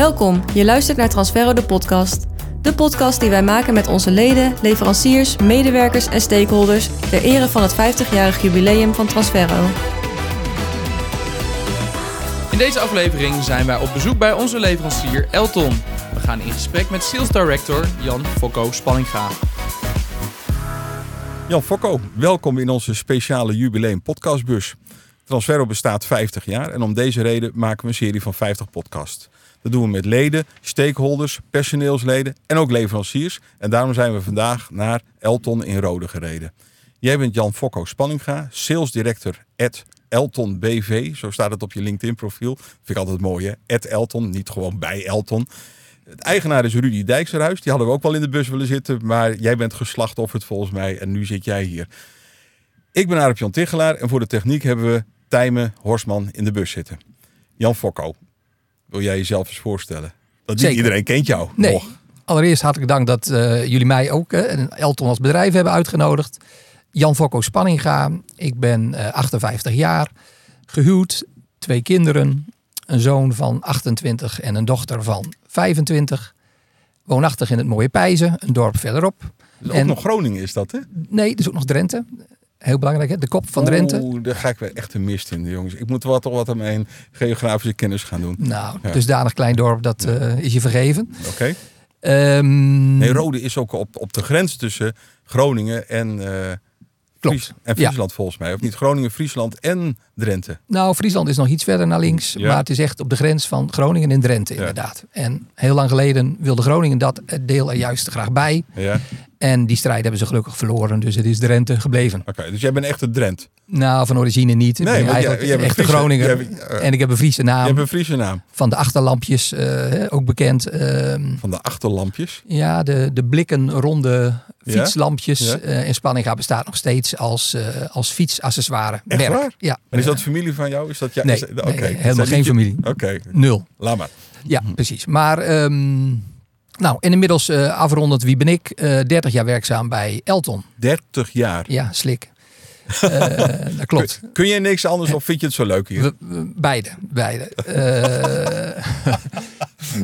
Welkom, je luistert naar Transferro de podcast. De podcast die wij maken met onze leden, leveranciers, medewerkers en stakeholders ter ere van het 50-jarig jubileum van Transferro. In deze aflevering zijn wij op bezoek bij onze leverancier Elton. We gaan in gesprek met Sales Director Jan Fokko Spanninga. Jan Fokko, welkom in onze speciale jubileum podcastbus. Transferro bestaat 50 jaar en om deze reden maken we een serie van 50 podcasts. Dat doen we met leden, stakeholders, personeelsleden en ook leveranciers. En daarom zijn we vandaag naar Elton in Rode gereden. Jij bent Jan Fokko Spanninga, sales director at Elton BV. Zo staat het op je LinkedIn profiel. Vind ik altijd mooi hè. At Elton, niet gewoon bij Elton. Het eigenaar is Rudy Dijkserhuis. Die hadden we ook wel in de bus willen zitten. Maar jij bent geslachtofferd volgens mij. En nu zit jij hier. Ik ben Arep Jan Tichelaar. En voor de techniek hebben we Tijmen Horsman in de bus zitten. Jan Fokko, wil jij jezelf eens voorstellen? Dat niet Zeker. iedereen kent jou. Nee. Nog. Allereerst hartelijk dank dat eh, jullie mij ook eh, en Elton als bedrijf hebben uitgenodigd. Jan Fokko Spanninga. Ik ben eh, 58 jaar, gehuwd, twee kinderen, een zoon van 28 en een dochter van 25. Woonachtig in het mooie Pijzen, een dorp verderop. Dus ook En- nog Groningen is dat, hè? Nee, dus ook nog Drenthe. Heel belangrijk, hè? de kop van Drenthe. Oeh, daar ga ik weer echt een mist in, jongens. Ik moet wel toch wat aan mijn geografische kennis gaan doen. Nou, Ja. dusdanig klein dorp, dat eh, is je vergeven. Oké? Ehm, Nee, Rode is ook op, op de grens tussen Groningen en, eh. Fries- en Ja. Friesland volgens mij. Of niet Groningen, Friesland en Drenthe. Nou, Friesland is nog iets verder naar links. Ja. Maar het is echt op de grens van Groningen en Drenthe, Ja. inderdaad. En heel lang geleden wilde Groningen dat deel er juist graag bij. Ja? Oké, En die strijd hebben ze gelukkig verloren. Dus het is Drenthe gebleven. dus jij bent echt een Drent. Nou, van origine niet. Ik Nee, ben want jij- eigenlijk jij echte Friese. Groninger. Eh, en ik heb een Friese Je naam. hebt een Friese naam. Van de achterlampjes, eh, ook bekend. Ehm, Van de achterlampjes. ja, de, de blikken ronde Ja? fietslampjes. Ja? eh, en Spanninga bestaat nog steeds als, als fietsaccessoire Echt merk. waar? Ja. En is dat familie van jou? Is dat ja, Nee, is- nee, oké. helemaal geen je- familie. Oké, Nul. laat maar. Ja, precies. Maar ehm, nou, en inmiddels eh, afrondend, wie ben ik? Eh 30 jaar werkzaam bij Elton. 30 jaar. Ja, slik. Eh, dat klopt. Kun je niks anders of vind je het zo leuk hier? We- we- beide, beide. Eh,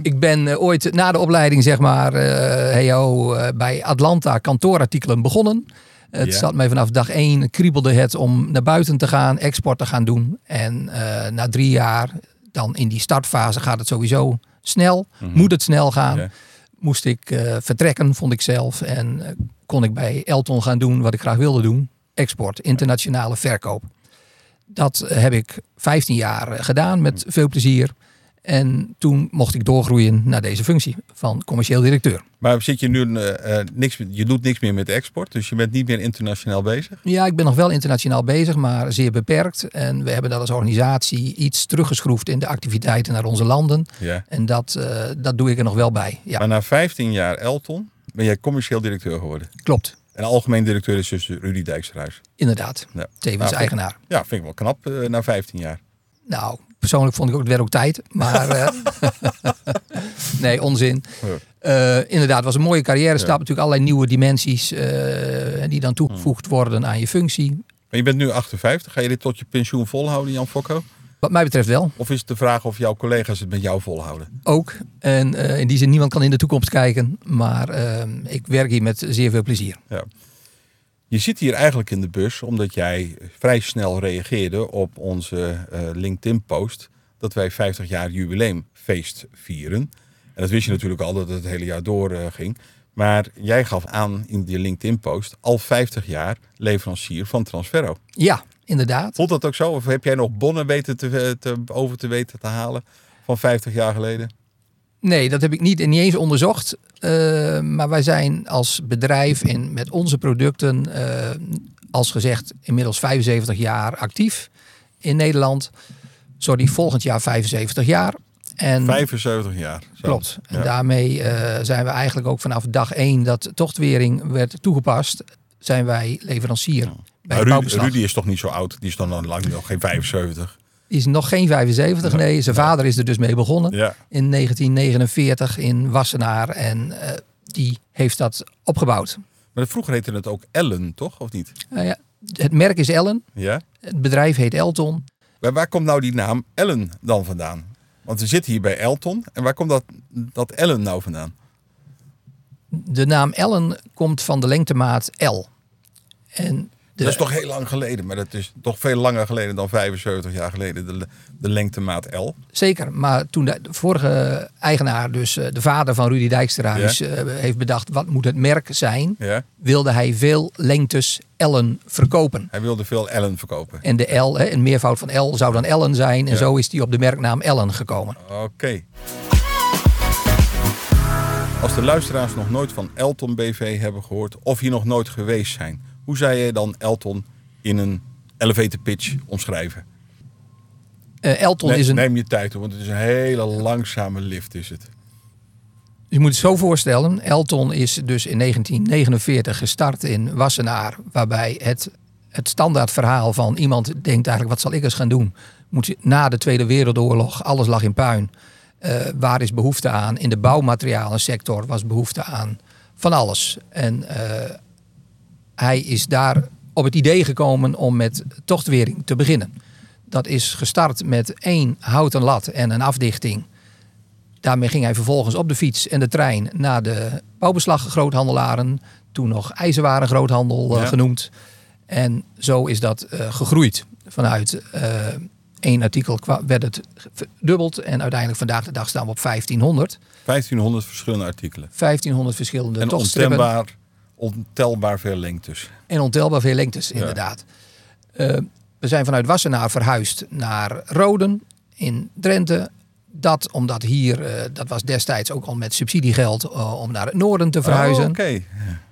ik ben eh, ooit na de opleiding, zeg maar, eh eh, bij Atlanta kantoorartikelen begonnen. Het Ja. zat mij vanaf dag één, kriebelde het om naar buiten te gaan, export te gaan doen. En eh, na drie jaar, dan in die startfase gaat het sowieso snel. Moet het snel gaan. Ja. Moest ik eh, vertrekken, vond ik zelf. En eh, kon ik bij Elton gaan doen wat ik graag wilde doen. Export, internationale verkoop. Dat heb ik 15 jaar eh, gedaan met veel plezier. En toen mocht ik doorgroeien naar deze functie van commercieel directeur. Maar zit je nu eh, niks, je doet niks meer met export, dus je bent niet meer internationaal bezig? Ja, ik ben nog wel internationaal bezig, maar zeer beperkt. En we hebben dat als organisatie iets teruggeschroefd in de activiteiten naar onze landen. Ja. En dat, eh, dat doe ik er nog wel bij. Ja, Maar na 15 jaar Elton ben jij commercieel directeur geworden. klopt. En algemeen directeur is dus Rudy Dijksterhuis. Inderdaad. Ja. Tevens Nou, eigenaar. Ja, vind ik wel knap na 15 jaar. Nou, persoonlijk vond ik ook het werd ook tijd. Maar eh, nee, onzin. Eh, inderdaad, het was een mooie carrière. stap natuurlijk allerlei nieuwe dimensies eh, die dan toegevoegd worden aan je functie. Maar je bent nu 58. Ga je dit tot je pensioen volhouden, Jan Fokko? Wat mij betreft wel, Of is het de vraag of jouw collega's het met jou volhouden? ook. En eh, in die zin, niemand kan in de toekomst kijken. Maar eh, ik werk hier met zeer veel plezier. Ja. Je zit hier eigenlijk in de bus omdat jij vrij snel reageerde op onze eh, LinkedIn-post dat wij 50 jaar jubileumfeest vieren. En dat wist je natuurlijk al dat het het hele jaar door eh, ging. Maar jij gaf aan in die LinkedIn-post al 50 jaar leverancier van Transferro. Ja, inderdaad. Voelt dat ook zo? Of heb jij nog bonnen weten te, te, over te weten te halen van 50 jaar geleden? Nee, dat heb ik niet, niet eens onderzocht. Eh, maar wij zijn als bedrijf in, met onze producten, eh, als gezegd, inmiddels 75 jaar actief in Nederland. Sorry, volgend jaar 75 jaar. En 75 jaar. Zo. klopt. En Ja. daarmee eh, zijn we eigenlijk ook vanaf dag 1 dat tochtwering werd toegepast, zijn wij leverancier bij het Rudy, is toch niet zo oud? Die is dan al lang nog geen 75. Is nog geen 75, nee. Zijn vader is er dus mee begonnen. Ja. in 1949 in Wassenaar. En eh, die heeft dat opgebouwd. Maar vroeger heette het ook Ellen, toch? Of niet? Nou ja, het merk is Ellen. Ja. Het bedrijf heet Elton. Maar waar komt nou die naam Ellen dan vandaan? Want we zitten hier bij Elton. En waar komt dat, dat Ellen nou vandaan? De naam Ellen komt van de lengtemaat L. En de, Dat is toch heel lang geleden. Maar dat is toch veel langer geleden dan 75 jaar geleden. De, de lengtemaat L. Zeker, maar toen de vorige eigenaar, dus eh, de vader van Rudy Dijksterhuis, Ja. eh, heeft bedacht wat moet het merk zijn, Ja? wilde hij veel lengtes Ellen verkopen. Hij wilde veel Ellen verkopen. En de L, hè, een meervoud van L, zou dan Ellen zijn. En Ja. zo is die op de merknaam Ellen gekomen. Oké. Als de luisteraars nog nooit van Elton BV hebben gehoord of hier nog nooit geweest zijn, hoe zou je dan Elton in een elevator pitch omschrijven? Eh, Elton is een, Neem je tijd hoor, want het is een hele langzame lift is het. je moet het zo voorstellen, Elton is dus in 1949 gestart in Wassenaar, waarbij het, het standaard verhaal van iemand denkt eigenlijk wat zal ik eens gaan doen. Moet je, na de Tweede Wereldoorlog, alles lag in puin. Eh, waar is behoefte aan? In de bouwmaterialensector was behoefte aan van alles. En eh, hij is daar op het idee gekomen om met tochtwering te beginnen. Dat is gestart met één houten lat en een afdichting. Daarmee ging hij vervolgens op de fiets en de trein naar de bouwbeslaggroothandelaren. Toen nog ijzerwarengroothandel eh, Ja. genoemd. En zo is dat eh, gegroeid. Vanuit eh, één artikel werd het verdubbeld. En uiteindelijk vandaag de dag staan we op 1500. 1500 verschillende artikelen. 1500 verschillende en tochtstrippen. Ontelbaar, veel lengtes. En ontelbaar veel lengtes, inderdaad. Eh, we zijn vanuit Wassenaar verhuisd naar Roden in Drenthe. Dat omdat hier, eh, dat was destijds ook al met subsidiegeld eh, om naar het noorden te verhuizen. Oh, Oké,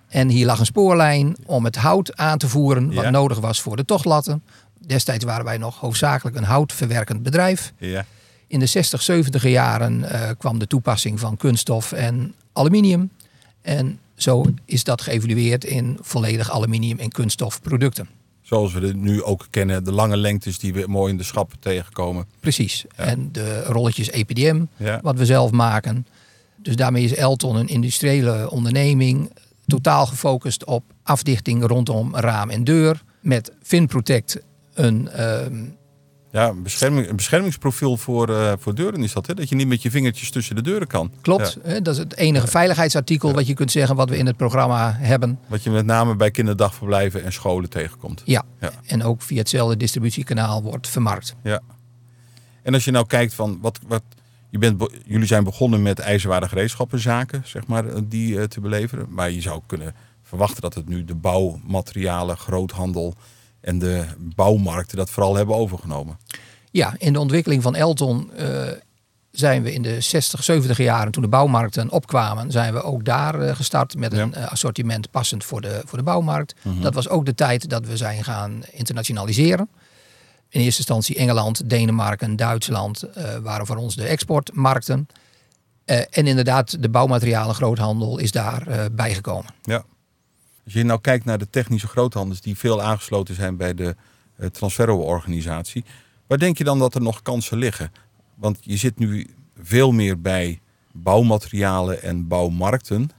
En hier lag een spoorlijn om het hout aan te voeren wat Ja. nodig was voor de tochtlatten. Destijds waren wij nog hoofdzakelijk een houtverwerkend bedrijf. ja. In de 60, 70 jaren kwam de toepassing van kunststof en aluminium. En zo is dat geëvalueerd in volledig aluminium en kunststof producten. Zoals we het nu ook kennen, de lange lengtes die we mooi in de schappen tegenkomen. Precies. En de rolletjes EPDM, Ja. wat we zelf maken. Dus daarmee is Elton een industriële onderneming. Totaal gefocust op afdichting rondom raam en deur. Met FinProtect een... ehm, Ja, een, bescherming, een beschermingsprofiel voor, eh, voor deuren is dat. Hè? Dat je niet met je vingertjes tussen de deuren kan. klopt, hè, dat is het enige veiligheidsartikel wat je kunt zeggen wat we in het programma hebben. Wat je met name bij kinderdagverblijven en scholen tegenkomt. Ja. Ja. En ook via hetzelfde distributiekanaal wordt vermarkt. Ja. En als je nou kijkt van wat, wat je bent, be- jullie zijn begonnen met ijzerware gereedschappenzaken, zeg maar, eh, die eh, te beleveren. Maar je zou kunnen verwachten dat het nu de bouwmaterialen, groothandel en de bouwmarkten dat vooral hebben overgenomen. Ja, in de ontwikkeling van Elton eh, zijn we in de 60, 70 jaren, toen de bouwmarkten opkwamen, zijn we ook daar eh, gestart met een eh, assortiment passend voor de, voor de bouwmarkt. Dat was ook de tijd dat we zijn gaan internationaliseren. In eerste instantie Engeland, Denemarken, Duitsland waren voor ons de exportmarkten. En inderdaad, de bouwmaterialen groothandel is daar bijgekomen. Ja. Als je nou kijkt naar de technische groothandels die veel aangesloten zijn bij de eh, Transferro-organisatie, waar denk je dan dat er nog kansen liggen? Want je zit nu veel meer bij bouwmaterialen en bouwmarkten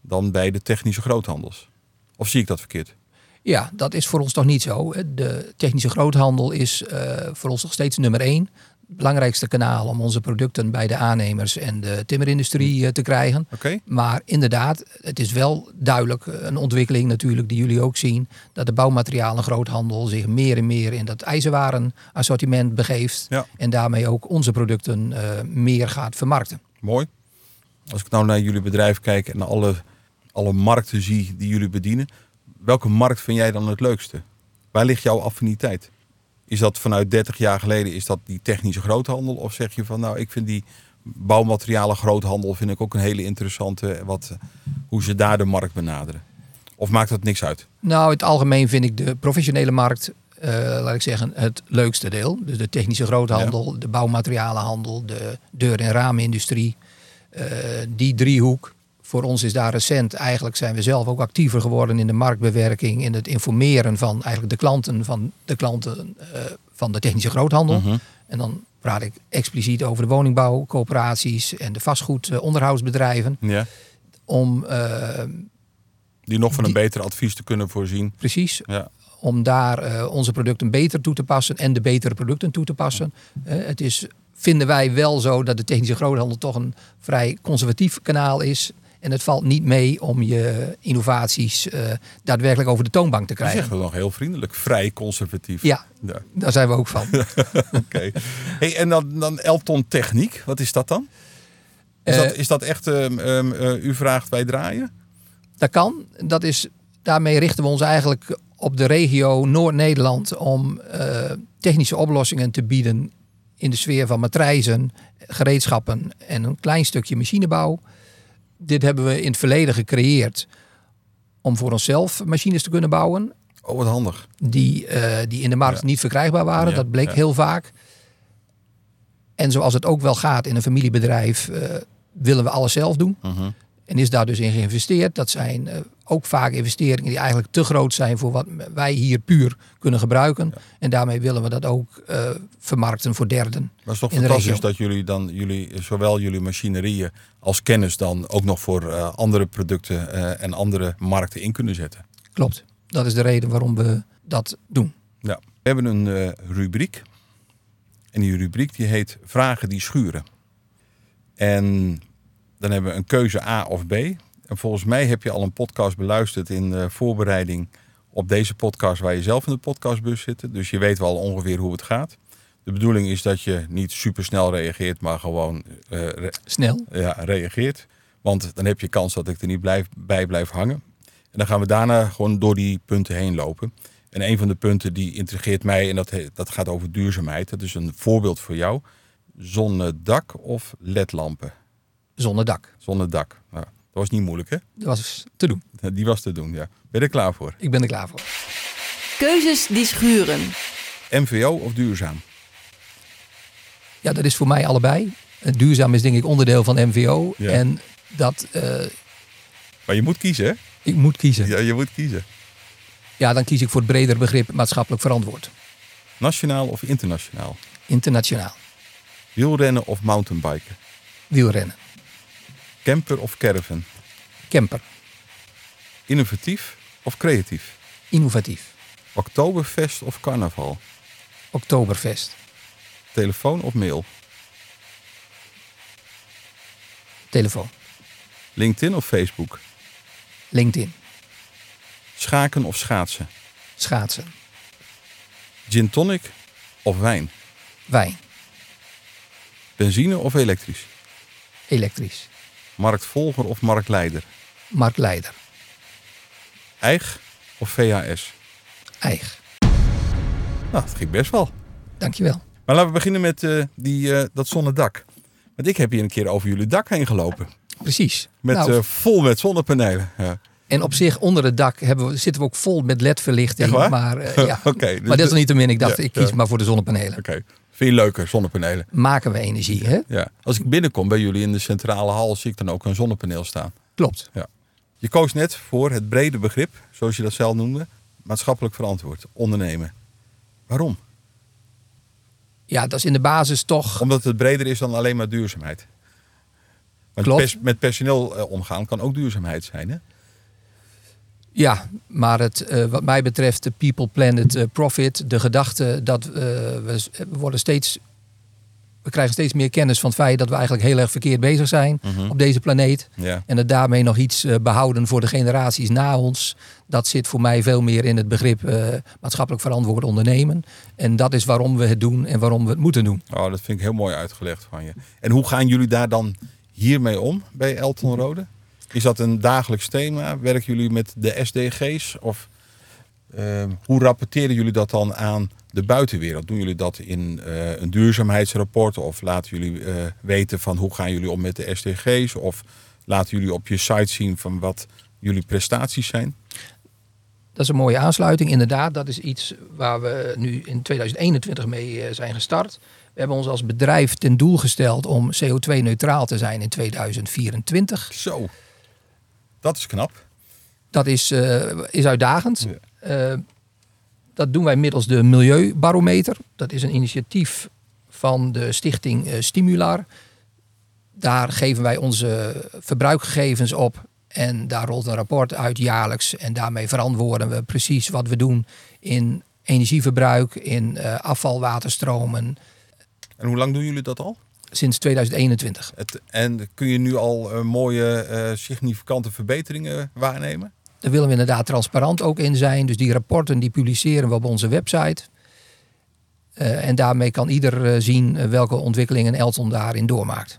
dan bij de technische groothandels. Of zie ik dat verkeerd? Ja, dat is voor ons toch niet zo. De technische groothandel is eh, voor ons nog steeds nummer één. Belangrijkste kanaal om onze producten bij de aannemers en de timmerindustrie eh, te krijgen. Maar inderdaad, het is wel duidelijk eh, een ontwikkeling natuurlijk die jullie ook zien. Dat de bouwmaterialen groothandel zich meer en meer in dat ijzerwaren assortiment begeeft. Ja. En daarmee ook onze producten eh, meer gaat vermarkten. Mooi. Als ik nou naar jullie bedrijf kijk en naar alle, alle markten zie die jullie bedienen, welke markt vind jij dan het leukste? Waar ligt jouw affiniteit? Is dat vanuit 30 jaar geleden, is dat die technische groothandel? Of zeg je van nou, ik vind die bouwmaterialen groothandel vind ik ook een hele interessante, wat, hoe ze daar de markt benaderen? Of maakt dat niks uit? Nou, in het algemeen vind ik de professionele markt, eh, laat ik zeggen, het leukste deel. Dus de technische groothandel, de bouwmaterialenhandel, de deur- en raamindustrie. eh, die driehoek. Voor ons is daar recent, eigenlijk zijn we zelf ook actiever geworden in de marktbewerking, in het informeren van eigenlijk de klanten van de klanten eh, van de technische groothandel. Mhm. En dan praat ik expliciet over de woningbouwcoöperaties en de vastgoedonderhoudsbedrijven. Ja. Om eh, Die nog van een Die- beter advies te kunnen voorzien. precies Ja. om daar eh, onze producten beter toe te passen en de betere producten toe te passen. Het is vinden wij wel zo dat de technische groothandel toch een vrij conservatief kanaal is. En het valt niet mee om je innovaties eh, daadwerkelijk over de toonbank te Dat krijgen. zeggen we nog heel vriendelijk. Vrij conservatief. Ja, Ja, daar zijn we ook van. Oké. Hey, en dan, dan Elton Techniek. Wat is dat dan? Is, Eh, dat, is dat echt, ehm, eh, u vraagt, wij draaien? Dat kan. Dat is, daarmee richten we ons eigenlijk op de regio Noord-Nederland om eh, technische oplossingen te bieden in de sfeer van matrijzen, gereedschappen en een klein stukje machinebouw. Dit hebben we in het verleden gecreëerd om voor onszelf machines te kunnen bouwen Oh, wat handig. die, eh, die in de markt Ja. niet verkrijgbaar waren. Ja, dat bleek ja. heel vaak. En zoals het ook wel gaat in een familiebedrijf, eh, willen we alles zelf doen. Mhm. En is daar dus in geïnvesteerd. Dat zijn eh, ook vaak investeringen die eigenlijk te groot zijn voor wat wij hier puur kunnen gebruiken. En daarmee willen we dat ook eh, vermarkten voor derden. Maar het is toch fantastisch dat jullie dan jullie, zowel jullie machinerieën als kennis dan ook nog voor eh, andere producten eh, en andere markten in kunnen zetten. Klopt. Dat is de reden waarom we dat doen. Ja. We hebben een rubriek. En die rubriek die heet Vragen die schuren. En dan hebben we een keuze A of B. En volgens mij heb je al een podcast beluisterd in voorbereiding op deze podcast waar je zelf in de podcastbus zit. Dus je weet wel ongeveer hoe het gaat. De bedoeling is dat je niet super snel reageert, maar gewoon eh, re- Snel. ja, reageert. Want dan heb je kans dat ik er niet blijf, bij blijf hangen. En dan gaan we daarna gewoon door die punten heen lopen. En een van de punten die intrigeert mij, en dat, dat gaat over duurzaamheid. Dat is een voorbeeld voor jou. Zonnedak of ledlampen? Zonnedak. Nou, dat was niet moeilijk, hè? Dat was te doen. Die was te doen, ja. Ben je er klaar voor? Ik ben er klaar voor. Keuzes die schuren. MVO of duurzaam? Ja, dat is voor mij allebei. Duurzaam is denk ik onderdeel van MVO. Ja. En dat eh, Maar je moet kiezen, hè? ik moet kiezen. Ja, je moet kiezen. Ja, dan kies ik voor het bredere begrip maatschappelijk verantwoord. Nationaal of internationaal? Internationaal. Wielrennen of mountainbiken? Wielrennen. Camper of caravan? Camper. Innovatief of creatief? Innovatief. Oktoberfest of carnaval? Oktoberfest. Telefoon of mail? Telefoon. LinkedIn of Facebook? LinkedIn. Schaken of schaatsen? Schaatsen. Gin tonic of wijn? Wijn. Benzine of elektrisch? Elektrisch. Marktvolger of marktleider? Marktleider. Eig of VHS? Eigen. Nou, dat ging best wel. Dankjewel. Maar laten we beginnen met eh, die, eh, dat zonnedak. Want ik heb hier een keer over jullie dak heen gelopen. Precies. Met, Nou, eh, vol met zonnepanelen. Ja. en op zich onder het dak hebben we, zitten we ook vol met ledverlichting. Maar, ja. Dus maar dat is niet te min. Ik dacht, Ja, ik kies maar voor de zonnepanelen. Oké, je leuker, zonnepanelen? Maken we energie, hè? Ja. Als ik binnenkom bij jullie in de centrale hal, zie ik dan ook een zonnepaneel staan. Klopt. Je koos net voor het brede begrip, zoals je dat zelf noemde, maatschappelijk verantwoord, ondernemen. Waarom? Ja, dat is in de basis toch... Omdat het breder is dan alleen maar duurzaamheid. Pers- met personeel eh, omgaan kan ook duurzaamheid zijn. Hè? Ja, maar het, eh, wat mij betreft de people, planet, eh, profit. De gedachte dat eh, we, worden steeds... We krijgen steeds meer kennis van het feit dat we eigenlijk heel erg verkeerd bezig zijn op deze planeet. Ja. En het daarmee nog iets eh, behouden voor de generaties na ons. Dat zit voor mij veel meer in het begrip maatschappelijk verantwoord ondernemen. En dat is waarom we het doen en waarom we het moeten doen. Oh, dat vind ik heel mooi uitgelegd van je. En hoe gaan jullie daar dan hiermee om bij Elton Rode? Is dat een dagelijks thema? Werken jullie met de SDG's? Of ehm, hoe rapporteren jullie dat dan aan de buitenwereld? Doen jullie dat in eh, een duurzaamheidsrapport? Of laten jullie eh, weten van hoe gaan jullie om met de SDG's? Of laten jullie op je site zien van wat jullie prestaties zijn? Dat is een mooie aansluiting. Inderdaad, dat is iets waar we nu in 2021 mee eh, zijn gestart. We hebben ons als bedrijf ten doel gesteld om CO2-neutraal te zijn in 2024. Zo, dat is knap. Dat is, eh, is uitdagend. Eh, dat doen wij middels de Milieubarometer. Dat is een initiatief van de stichting eh, Stimular. Daar geven wij onze verbruikgegevens op. En daar rolt een rapport uit jaarlijks. En daarmee verantwoorden we precies wat we doen in energieverbruik, in afvalwaterstromen. En hoe lang doen jullie dat al? Sinds 2021. Het, en kun je nu al eh, mooie eh, significante verbeteringen waarnemen? Daar willen we inderdaad transparant ook in zijn. Dus die rapporten die publiceren we op onze website. Eh, en daarmee kan ieder zien welke ontwikkelingen Elton daarin doormaakt.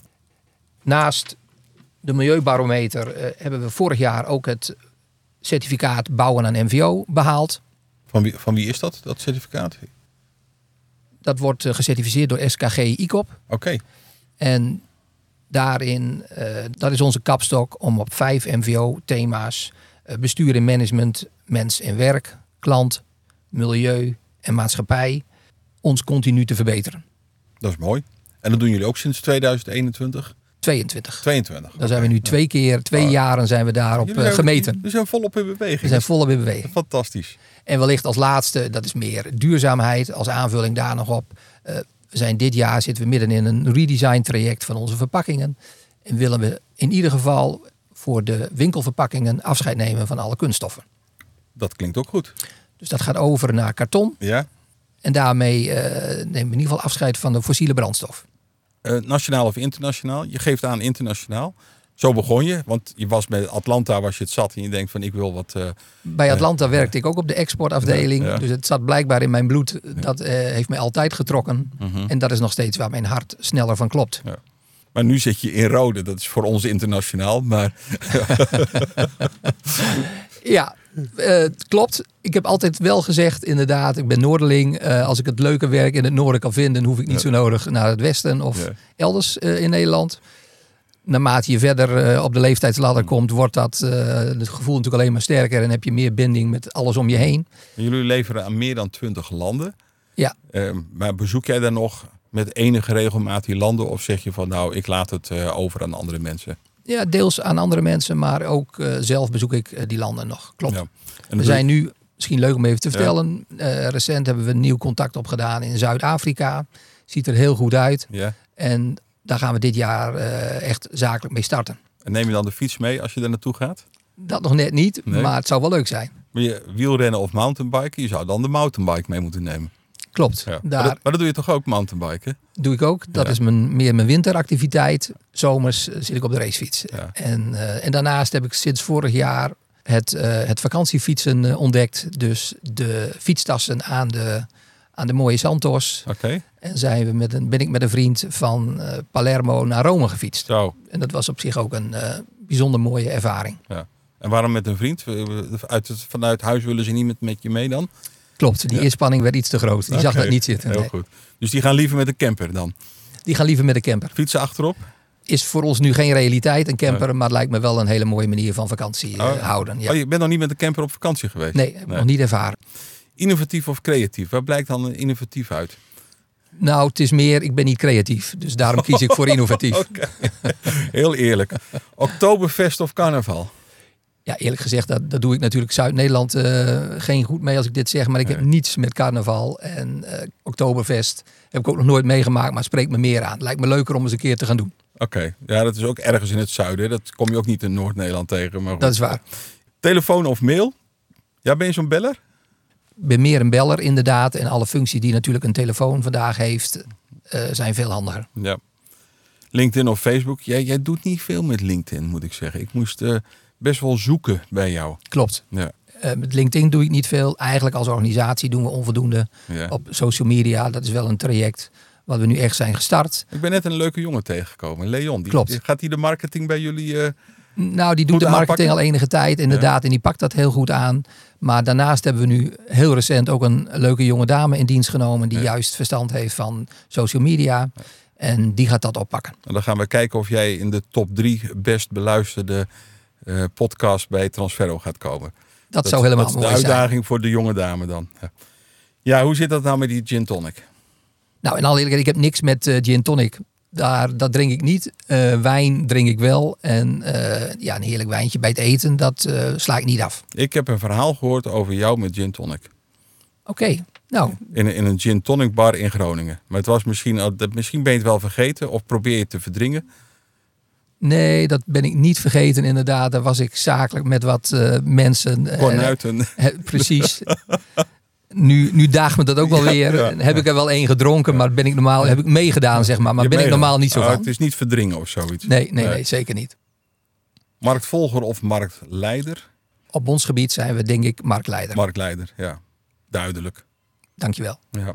Naast de milieubarometer hebben we vorig jaar ook het certificaat bouwen aan MVO behaald. Van wie, van wie is dat, dat certificaat? Dat wordt gecertificeerd door SKG ICOP. Oké, En daarin, eh, dat is onze kapstok om op vijf MVO-thema's, eh, bestuur en management, mens en werk, klant, milieu en maatschappij, ons continu te verbeteren. dat is mooi. En dat doen jullie ook sinds 2021? 22. 22. Daar zijn we nu twee keer, twee Ah. jaren zijn we daarop eh, zijn- gemeten. We zijn volop in beweging. We zijn volop in beweging. Fantastisch. En wellicht als laatste, dat is meer duurzaamheid, als aanvulling daar nog op. we zijn dit jaar zitten we midden in een redesign traject van onze verpakkingen. En willen we in ieder geval voor de winkelverpakkingen afscheid nemen van alle kunststoffen. Dat klinkt ook goed. Dus dat gaat over naar karton. Ja. En daarmee eh, nemen we in ieder geval afscheid van de fossiele brandstof. Eh, nationaal of internationaal? Je geeft aan internationaal. Zo begon je, want je was met Atlanta, was je het zat en je denkt van ik wil wat. eh, Bij Atlanta werkte ik ook op de exportafdeling. Ja, ja. Dus het zat blijkbaar in mijn bloed. Dat eh, heeft mij altijd getrokken. mhm. En dat is nog steeds waar mijn hart sneller van klopt. Maar nu zit je in rode, dat is voor ons internationaal. Maar Ja, eh, het klopt. Ik heb altijd wel gezegd, inderdaad, ik ben Noorderling. Eh, als ik het leuke werk in het noorden kan vinden, hoef ik niet Ja. zo nodig naar het westen of Ja. elders eh, in Nederland. Naarmate je verder eh, op de leeftijdsladder komt, wordt dat eh, het gevoel natuurlijk alleen maar sterker en heb je meer binding met alles om je heen. jullie leveren aan meer dan 20 landen. Ja. Eh, maar bezoek jij dan nog met enige regelmaat die landen? Of zeg je van nou, ik laat het over aan andere mensen? Ja, deels aan andere mensen, maar ook zelf bezoek ik die landen nog. Klopt. Ja. We zijn nu, misschien leuk om even te vertellen, recent hebben we een nieuw contact opgedaan in Zuid-Afrika. Ziet er heel goed uit. Ja. En daar gaan we dit jaar eh, echt zakelijk mee starten. En neem je dan de fiets mee als je daar naartoe gaat? Dat nog net niet, Nee. maar het zou wel leuk zijn. Wil je wielrennen of mountainbiken? Je zou dan de mountainbike mee moeten nemen. Klopt, Ja. Maar, daar dat, maar dat doe je toch ook mountainbiken? doe ik ook. Dat Ja. is mijn, meer mijn winteractiviteit. Zomers eh, zit ik op de racefiets. Ja. En, eh, en daarnaast heb ik sinds vorig jaar het, het vakantiefietsen ontdekt. Dus de fietstassen aan de, aan de mooie Santos. Oké. En zijn we met een, ben ik met een vriend van eh, Palermo naar Rome gefietst. Zo. En dat was op zich ook een eh, bijzonder mooie ervaring. En waarom met een vriend? Uit het, vanuit huis willen ze niet met, je mee dan? Klopt, die Ja. inspanning werd iets te groot. Die zag dat niet zitten. Heel nee. goed. Dus die gaan liever met een camper dan? Die gaan liever met de camper. Fietsen achterop? Is voor ons nu geen realiteit, een camper, maar het lijkt me wel een hele mooie manier van vakantie eh, Oh. houden. Ja. Oh, je bent nog niet met de camper op vakantie geweest? Nee, ik nog niet ervaren. Innovatief of creatief? Waar blijkt dan een innovatief uit? Nou, het is meer, ik ben niet creatief. Dus daarom kies ik voor innovatief. Heel eerlijk. Oktoberfest of carnaval? Ja, eerlijk gezegd, dat, dat doe ik natuurlijk Zuid-Nederland eh, geen goed mee als ik dit zeg. Maar ik heb niets met carnaval. En eh Oktoberfest heb ik ook nog nooit meegemaakt, maar spreekt me meer aan. Lijkt me leuker om eens een keer te gaan doen. Oké. Ja, dat is ook ergens in het zuiden. Dat kom je ook niet in Noord-Nederland tegen. Maar goed. Dat is waar. Telefoon of mail? Ja, ben je zo'n beller? Ben meer een beller inderdaad. En alle functies die natuurlijk een telefoon vandaag heeft, eh, zijn veel handiger. Ja. LinkedIn of Facebook? Jij, jij doet niet veel met LinkedIn, moet ik zeggen. Ik moest eh, best wel zoeken bij jou. Klopt. Ja. Eh, met LinkedIn doe ik niet veel. Eigenlijk als organisatie doen we onvoldoende. ja. Op social media, dat is wel een traject wat we nu echt zijn gestart. Ik ben net een leuke jongen tegengekomen, Leon. Die, Klopt. gaat hij de marketing bij jullie? Nou, die doet de marketing aanpakken? al enige tijd, inderdaad. En die pakt dat heel goed aan. Maar daarnaast hebben we nu heel recent ook een leuke jonge dame in dienst genomen. Die Ja. juist verstand heeft van social media. En die gaat dat oppakken. En dan gaan we kijken of jij in de top drie best beluisterde eh podcast bij Transferro gaat komen. Dat, zou helemaal dat is de mooi zijn. uitdaging voor de jonge dame dan. Ja. ja, hoe zit dat nou met die gin tonic? Nou, in alle eerlijkheid, ik heb niks met eh, gin tonic. Daar, dat drink ik niet. Eh, wijn drink ik wel. En eh, ja, een heerlijk wijntje bij het eten, dat eh, sla ik niet af. Ik heb een verhaal gehoord over jou met gin tonic. Oké, nou, In, een- in een gin tonic bar in Groningen. Maar het was misschien, misschien ben je het wel vergeten of probeer je het te verdringen. nee, dat ben ik niet vergeten inderdaad. Daar was ik zakelijk met wat mensen. Kornuiten. Precies. Nu, nu daagt me dat ook wel weer. ja, heb ik er wel één gedronken, maar ben ik normaal heb ik meegedaan, zeg maar. Maar ben ik normaal niet zo Ah, van. Het is niet verdringen of zoiets. Nee, nee, Nee. nee, zeker niet. Marktvolger of marktleider? Op ons gebied zijn we denk ik marktleider. Marktleider, ja. Duidelijk. Dankjewel. Ja.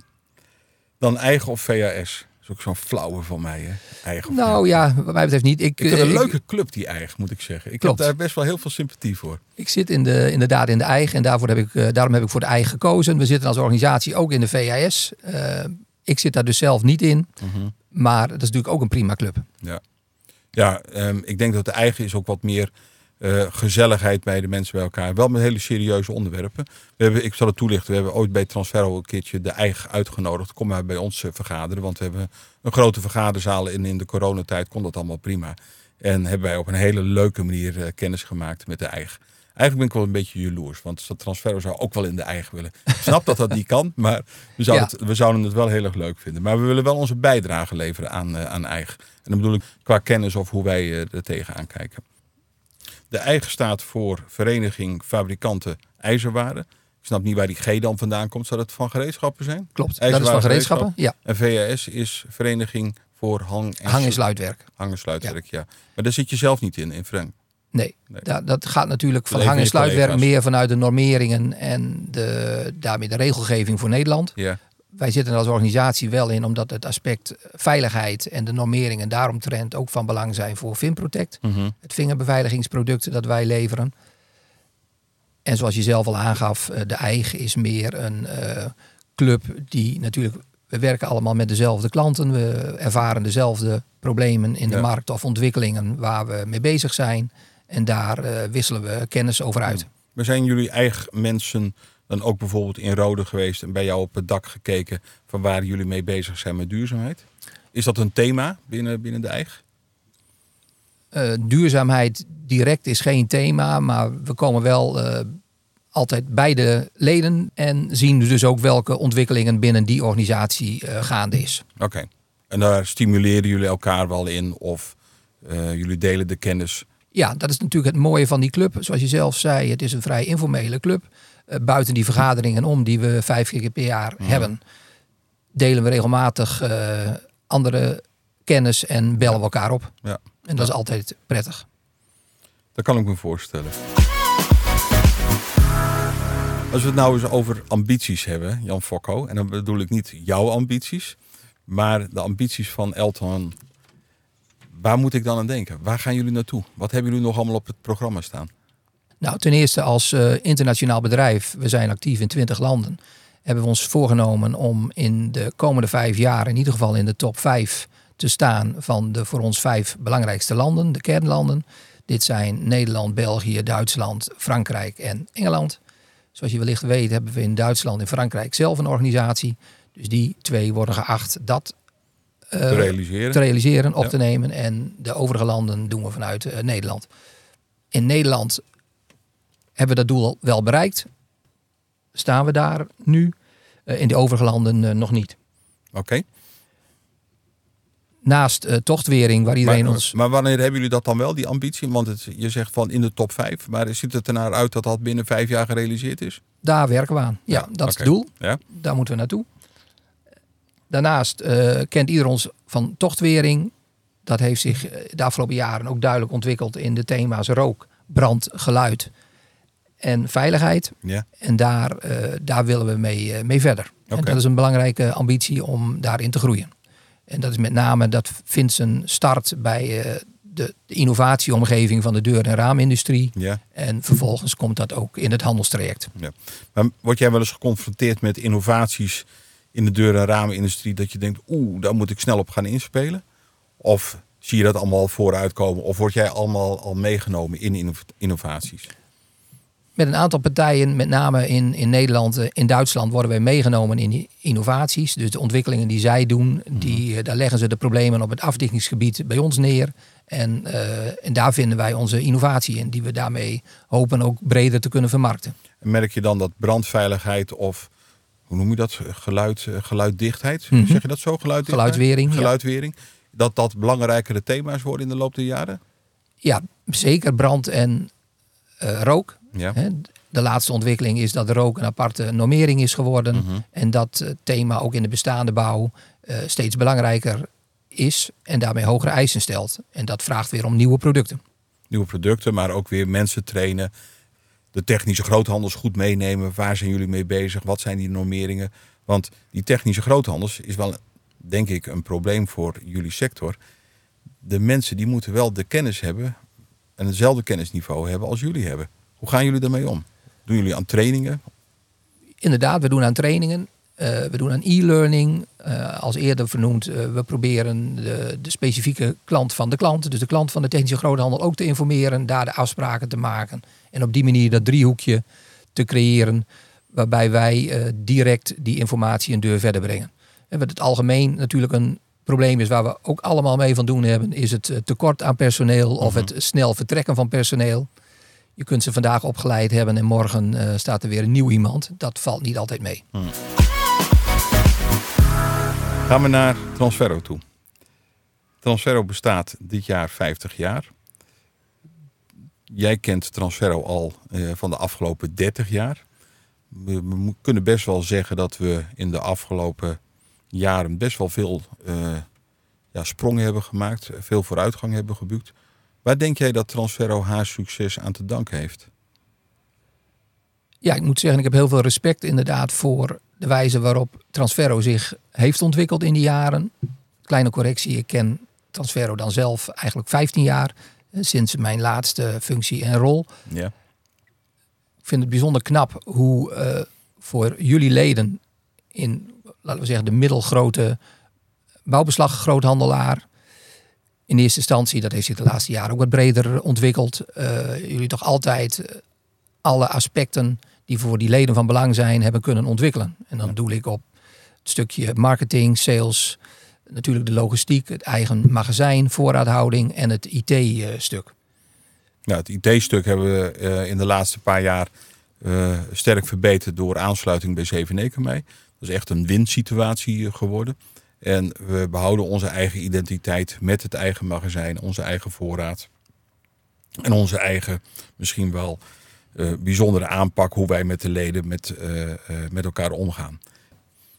Dan eigen of VHS? Is ook zo'n flauwe van mij, hè? Eigen Nou ja, wat mij betreft niet. Ik, Ik vind eh, een ik- leuke club, die eigen, moet ik zeggen. Ik Klopt. heb daar best wel heel veel sympathie voor. Ik zit in de, inderdaad in de eigen en daarvoor heb ik, eh, daarom heb ik voor de eigen gekozen. We zitten als organisatie ook in de VHS. Eh, ik zit daar dus zelf niet in, Mhm. maar dat is natuurlijk ook een prima club. Ja, ehm, ik denk dat de eigen is ook wat meer eh, gezelligheid bij de mensen bij elkaar. Wel met hele serieuze onderwerpen. We hebben, ik zal het toelichten. We hebben ooit bij Transferro een keertje de eigen uitgenodigd. Kom maar bij ons eh, vergaderen. Want we hebben een grote vergaderzaal. En in de coronatijd kon dat allemaal prima. En hebben wij op een hele leuke manier eh, kennis gemaakt met de eigen. Eigenlijk ben ik wel een beetje jaloers. Want Transferro zou ook wel in de eigen willen. Ik snap dat dat niet kan. Maar we zouden, Ja. het, we zouden het wel heel erg leuk vinden. Maar we willen wel onze bijdrage leveren aan, aan eigen. En dan bedoel ik qua kennis of hoe wij er tegenaan kijken. De eigen staat voor Vereniging Fabrikanten IJzerwaren. Ik snap niet waar die G dan vandaan komt. Zou dat van gereedschappen zijn? Klopt. Dat is IJzerwaren van gereedschappen. Ja, En VHS is Vereniging voor Hang- en, hang- en sluitwerk. hang- en sluitwerk. Ja. Maar daar zit je zelf niet in, in Frank. Nee, Nee. da- dat gaat natuurlijk van hang- en sluitwerk collega's. meer vanuit de normeringen en de, daarmee de regelgeving voor Nederland. Ja. Wij zitten er als organisatie wel in omdat het aspect veiligheid en de normeringen daaromtrent ook van belang zijn voor Finprotect. Mhm. Het vingerbeveiligingsproduct dat wij leveren. En zoals je zelf al aangaf, eh, de eigen is meer een eh, club die natuurlijk... We werken allemaal met dezelfde klanten. We ervaren dezelfde problemen in de Ja. markt of ontwikkelingen waar we mee bezig zijn. En daar eh, wisselen we kennis over uit. Maar zijn jullie eigen mensen dan ook bijvoorbeeld in Rode geweest en bij jou op het dak gekeken van waar jullie mee bezig zijn met duurzaamheid? Is dat een thema binnen, binnen de eigen? Eh, duurzaamheid direct is geen thema, maar we komen wel eh, altijd bij de leden en zien dus ook welke ontwikkelingen binnen die organisatie eh, gaande is. Oké. En daar stimuleren jullie elkaar wel in of jullie delen de kennis? Ja, dat is natuurlijk het mooie van die club. Zoals je zelf zei, het is een vrij informele club. Eh, buiten die vergaderingen om die we vijf keer per jaar hebben, delen we regelmatig eh, andere kennis en bellen we elkaar op. Ja. En dat is altijd prettig. Dat kan ik me voorstellen. Als we het nou eens over ambities hebben, Jan Fokko, en dan bedoel ik niet jouw ambities, maar de ambities van Elton. Waar moet ik dan aan denken? Waar gaan jullie naartoe? Wat hebben jullie nog allemaal op het programma staan? Nou, ten eerste als eh, internationaal bedrijf, we zijn actief in 20 landen, hebben we ons voorgenomen om in de komende vijf jaar in ieder geval in de top vijf te staan van de voor ons vijf belangrijkste landen, de kernlanden. Dit zijn Nederland, België, Duitsland, Frankrijk en Engeland. Zoals je wellicht weet hebben we in Duitsland en Frankrijk zelf een organisatie. Dus die twee worden geacht dat eh, Te realiseren? te realiseren, op Ja. te nemen. En de overige landen doen we vanuit eh, Nederland. In Nederland hebben we dat doel wel bereikt. Staan we daar nu? Eh, in de overige landen eh, nog niet. Oké. Naast eh, tochtwering, waar iedereen Maar, ons... maar wanneer hebben jullie dat dan wel, die ambitie? Want het, je zegt van in de top vijf, maar ziet het er naar uit dat dat binnen vijf jaar gerealiseerd is? Daar werken we aan. Ja, Ja, dat is het doel. Ja. Daar moeten we naartoe. Daarnaast kent ieder ons van tochtwering. Dat heeft zich de afgelopen jaren ook duidelijk ontwikkeld in de thema's rook, brand, geluid en veiligheid. Ja. En daar, eh, daar willen we mee, eh, mee verder. En dat is een belangrijke ambitie om daarin te groeien. En dat is met name, dat vindt zijn start bij eh, de, de innovatieomgeving van de deur- en raamindustrie. Ja. En vervolgens komt dat ook in het handelstraject. Ja. Maar word jij wel eens geconfronteerd met innovaties in de deur- en ramenindustrie dat je denkt, oeh, daar moet ik snel op gaan inspelen? Of zie je dat allemaal vooruitkomen? Of word jij allemaal al meegenomen in inno- innovaties? Met een aantal partijen, met name in, in Nederland, eh, in Duitsland, worden wij meegenomen in die innovaties. Dus de ontwikkelingen die zij doen, die, eh, daar leggen ze de problemen op het afdikkingsgebied bij ons neer. En, eh, en daar vinden wij onze innovatie in, die we daarmee hopen ook breder te kunnen vermarkten. En merk je dan dat brandveiligheid of, hoe noem je dat, geluid, geluiddichtheid? Mhm. Zeg je dat zo? Geluiddichtheid? Geluidwering, ja. Geluidwering. Dat dat belangrijkere thema's worden in de loop der jaren? Ja, zeker brand en rook. Ja. De laatste ontwikkeling is dat rook een aparte normering is geworden. Mhm. En dat eh, thema ook in de bestaande bouw eh, steeds belangrijker is en daarmee hogere eisen stelt. En dat vraagt weer om nieuwe producten. Nieuwe producten, maar ook weer mensen trainen. De technische groothandels goed meenemen. Waar zijn jullie mee bezig? Wat zijn die normeringen? Want die technische groothandels is wel, denk ik, een probleem voor jullie sector. De mensen die moeten wel de kennis hebben en hetzelfde kennisniveau hebben als jullie hebben. Hoe gaan jullie daarmee om? Doen jullie aan trainingen? Inderdaad, we doen aan trainingen. eh, we doen aan e-learning. Eh, als eerder vernoemd, eh, we proberen de, de specifieke klant van de klant, dus de klant van de technische groothandel, ook te informeren, daar de afspraken te maken. En op die manier dat driehoekje te creëren, waarbij wij direct die informatie een deur verder brengen. En wat het algemeen natuurlijk een probleem is, waar we ook allemaal mee van doen hebben, is het tekort aan personeel of het snel vertrekken van personeel. Je kunt ze vandaag opgeleid hebben en morgen eh, staat er weer een nieuw iemand. Dat valt niet altijd mee. Gaan we naar Transferro toe. Transferro bestaat dit jaar 50 jaar. Jij kent Transferro al eh, van de afgelopen 30 jaar. We, kunnen best wel zeggen dat we in de afgelopen jaren best wel veel eh, ja, sprongen hebben gemaakt, veel vooruitgang hebben geboekt. Waar denk jij dat Transferro haar succes aan te danken heeft? Ja, ik moet zeggen, ik heb heel veel respect inderdaad voor de wijze waarop Transferro zich heeft ontwikkeld in die jaren. Kleine correctie, ik ken Transferro dan zelf eigenlijk 15 jaar. eh, Sinds mijn laatste functie en rol. Ja. Ik vind het bijzonder knap hoe eh, voor jullie leden in, laten we zeggen, de middelgrote bouwbeslaggroothandelaar. In eerste instantie, dat heeft zich de laatste jaren ook wat breder ontwikkeld. eh, jullie toch altijd eh, alle aspecten die voor die leden van belang zijn, hebben kunnen ontwikkelen. En dan doe ik op het stukje marketing, sales, natuurlijk de logistiek, het eigen magazijn, voorraadhouding en het IT-stuk. Ja, het IT-stuk hebben we eh, in de laatste paar jaar sterk verbeterd door aansluiting bij Zeveneken mee. Dat is echt een winsituatie geworden. En we behouden onze eigen identiteit met het eigen magazijn, onze eigen voorraad. En onze eigen, misschien wel eh, bijzondere aanpak hoe wij met de leden met, eh, eh, met elkaar omgaan.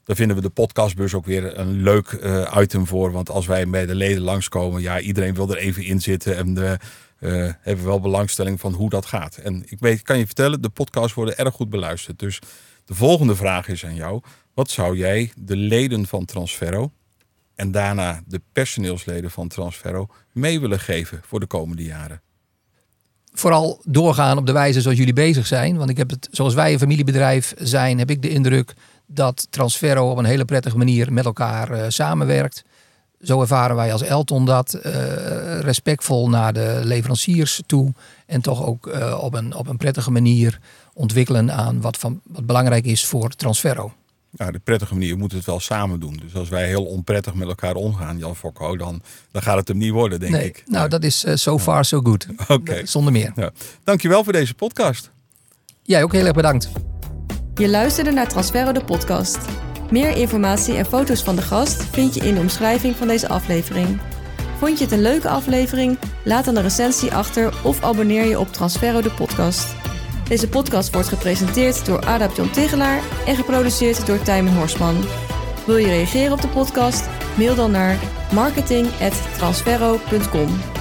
Daar vinden we de podcastbus ook weer een leuk item voor. Want als wij bij de leden langskomen, ja, iedereen wil er even in zitten. En eh, hebben we wel belangstelling van hoe dat gaat. En ik weet, kan je vertellen, de podcasts worden erg goed beluisterd. Dus de volgende vraag is aan jou. Wat zou jij de leden van Transferro en daarna de personeelsleden van Transferro mee willen geven voor de komende jaren? vooral doorgaan op de wijze zoals jullie bezig zijn. Want ik heb het, zoals wij een familiebedrijf zijn, heb ik de indruk dat Transferro op een hele prettige manier met elkaar eh, samenwerkt. Zo ervaren wij als Elton dat eh, respectvol naar de leveranciers toe. En toch ook eh, op, een, op een prettige manier ontwikkelen aan wat, van, wat belangrijk is voor Transferro. Nou, de prettige manier, we moeten het wel samen doen. Dus als wij heel onprettig met elkaar omgaan, Jan Fokko, dan, dan gaat het hem niet worden, denk nee, ik. nou dat is eh, so far so good. Oké. Zonder meer. Ja. Dankjewel voor deze podcast. Jij ook heel erg bedankt. Je luisterde naar Transferro de podcast. Meer informatie en foto's van de gast vind je in de omschrijving van deze aflevering. Vond je het een leuke aflevering? Laat dan een recensie achter of abonneer je op Transferro de podcast. Deze podcast wordt gepresenteerd door Adap John Tigelaar en geproduceerd door Tijmen Horsman. Wil je reageren op de podcast? Mail dan naar marketing.transferro.com.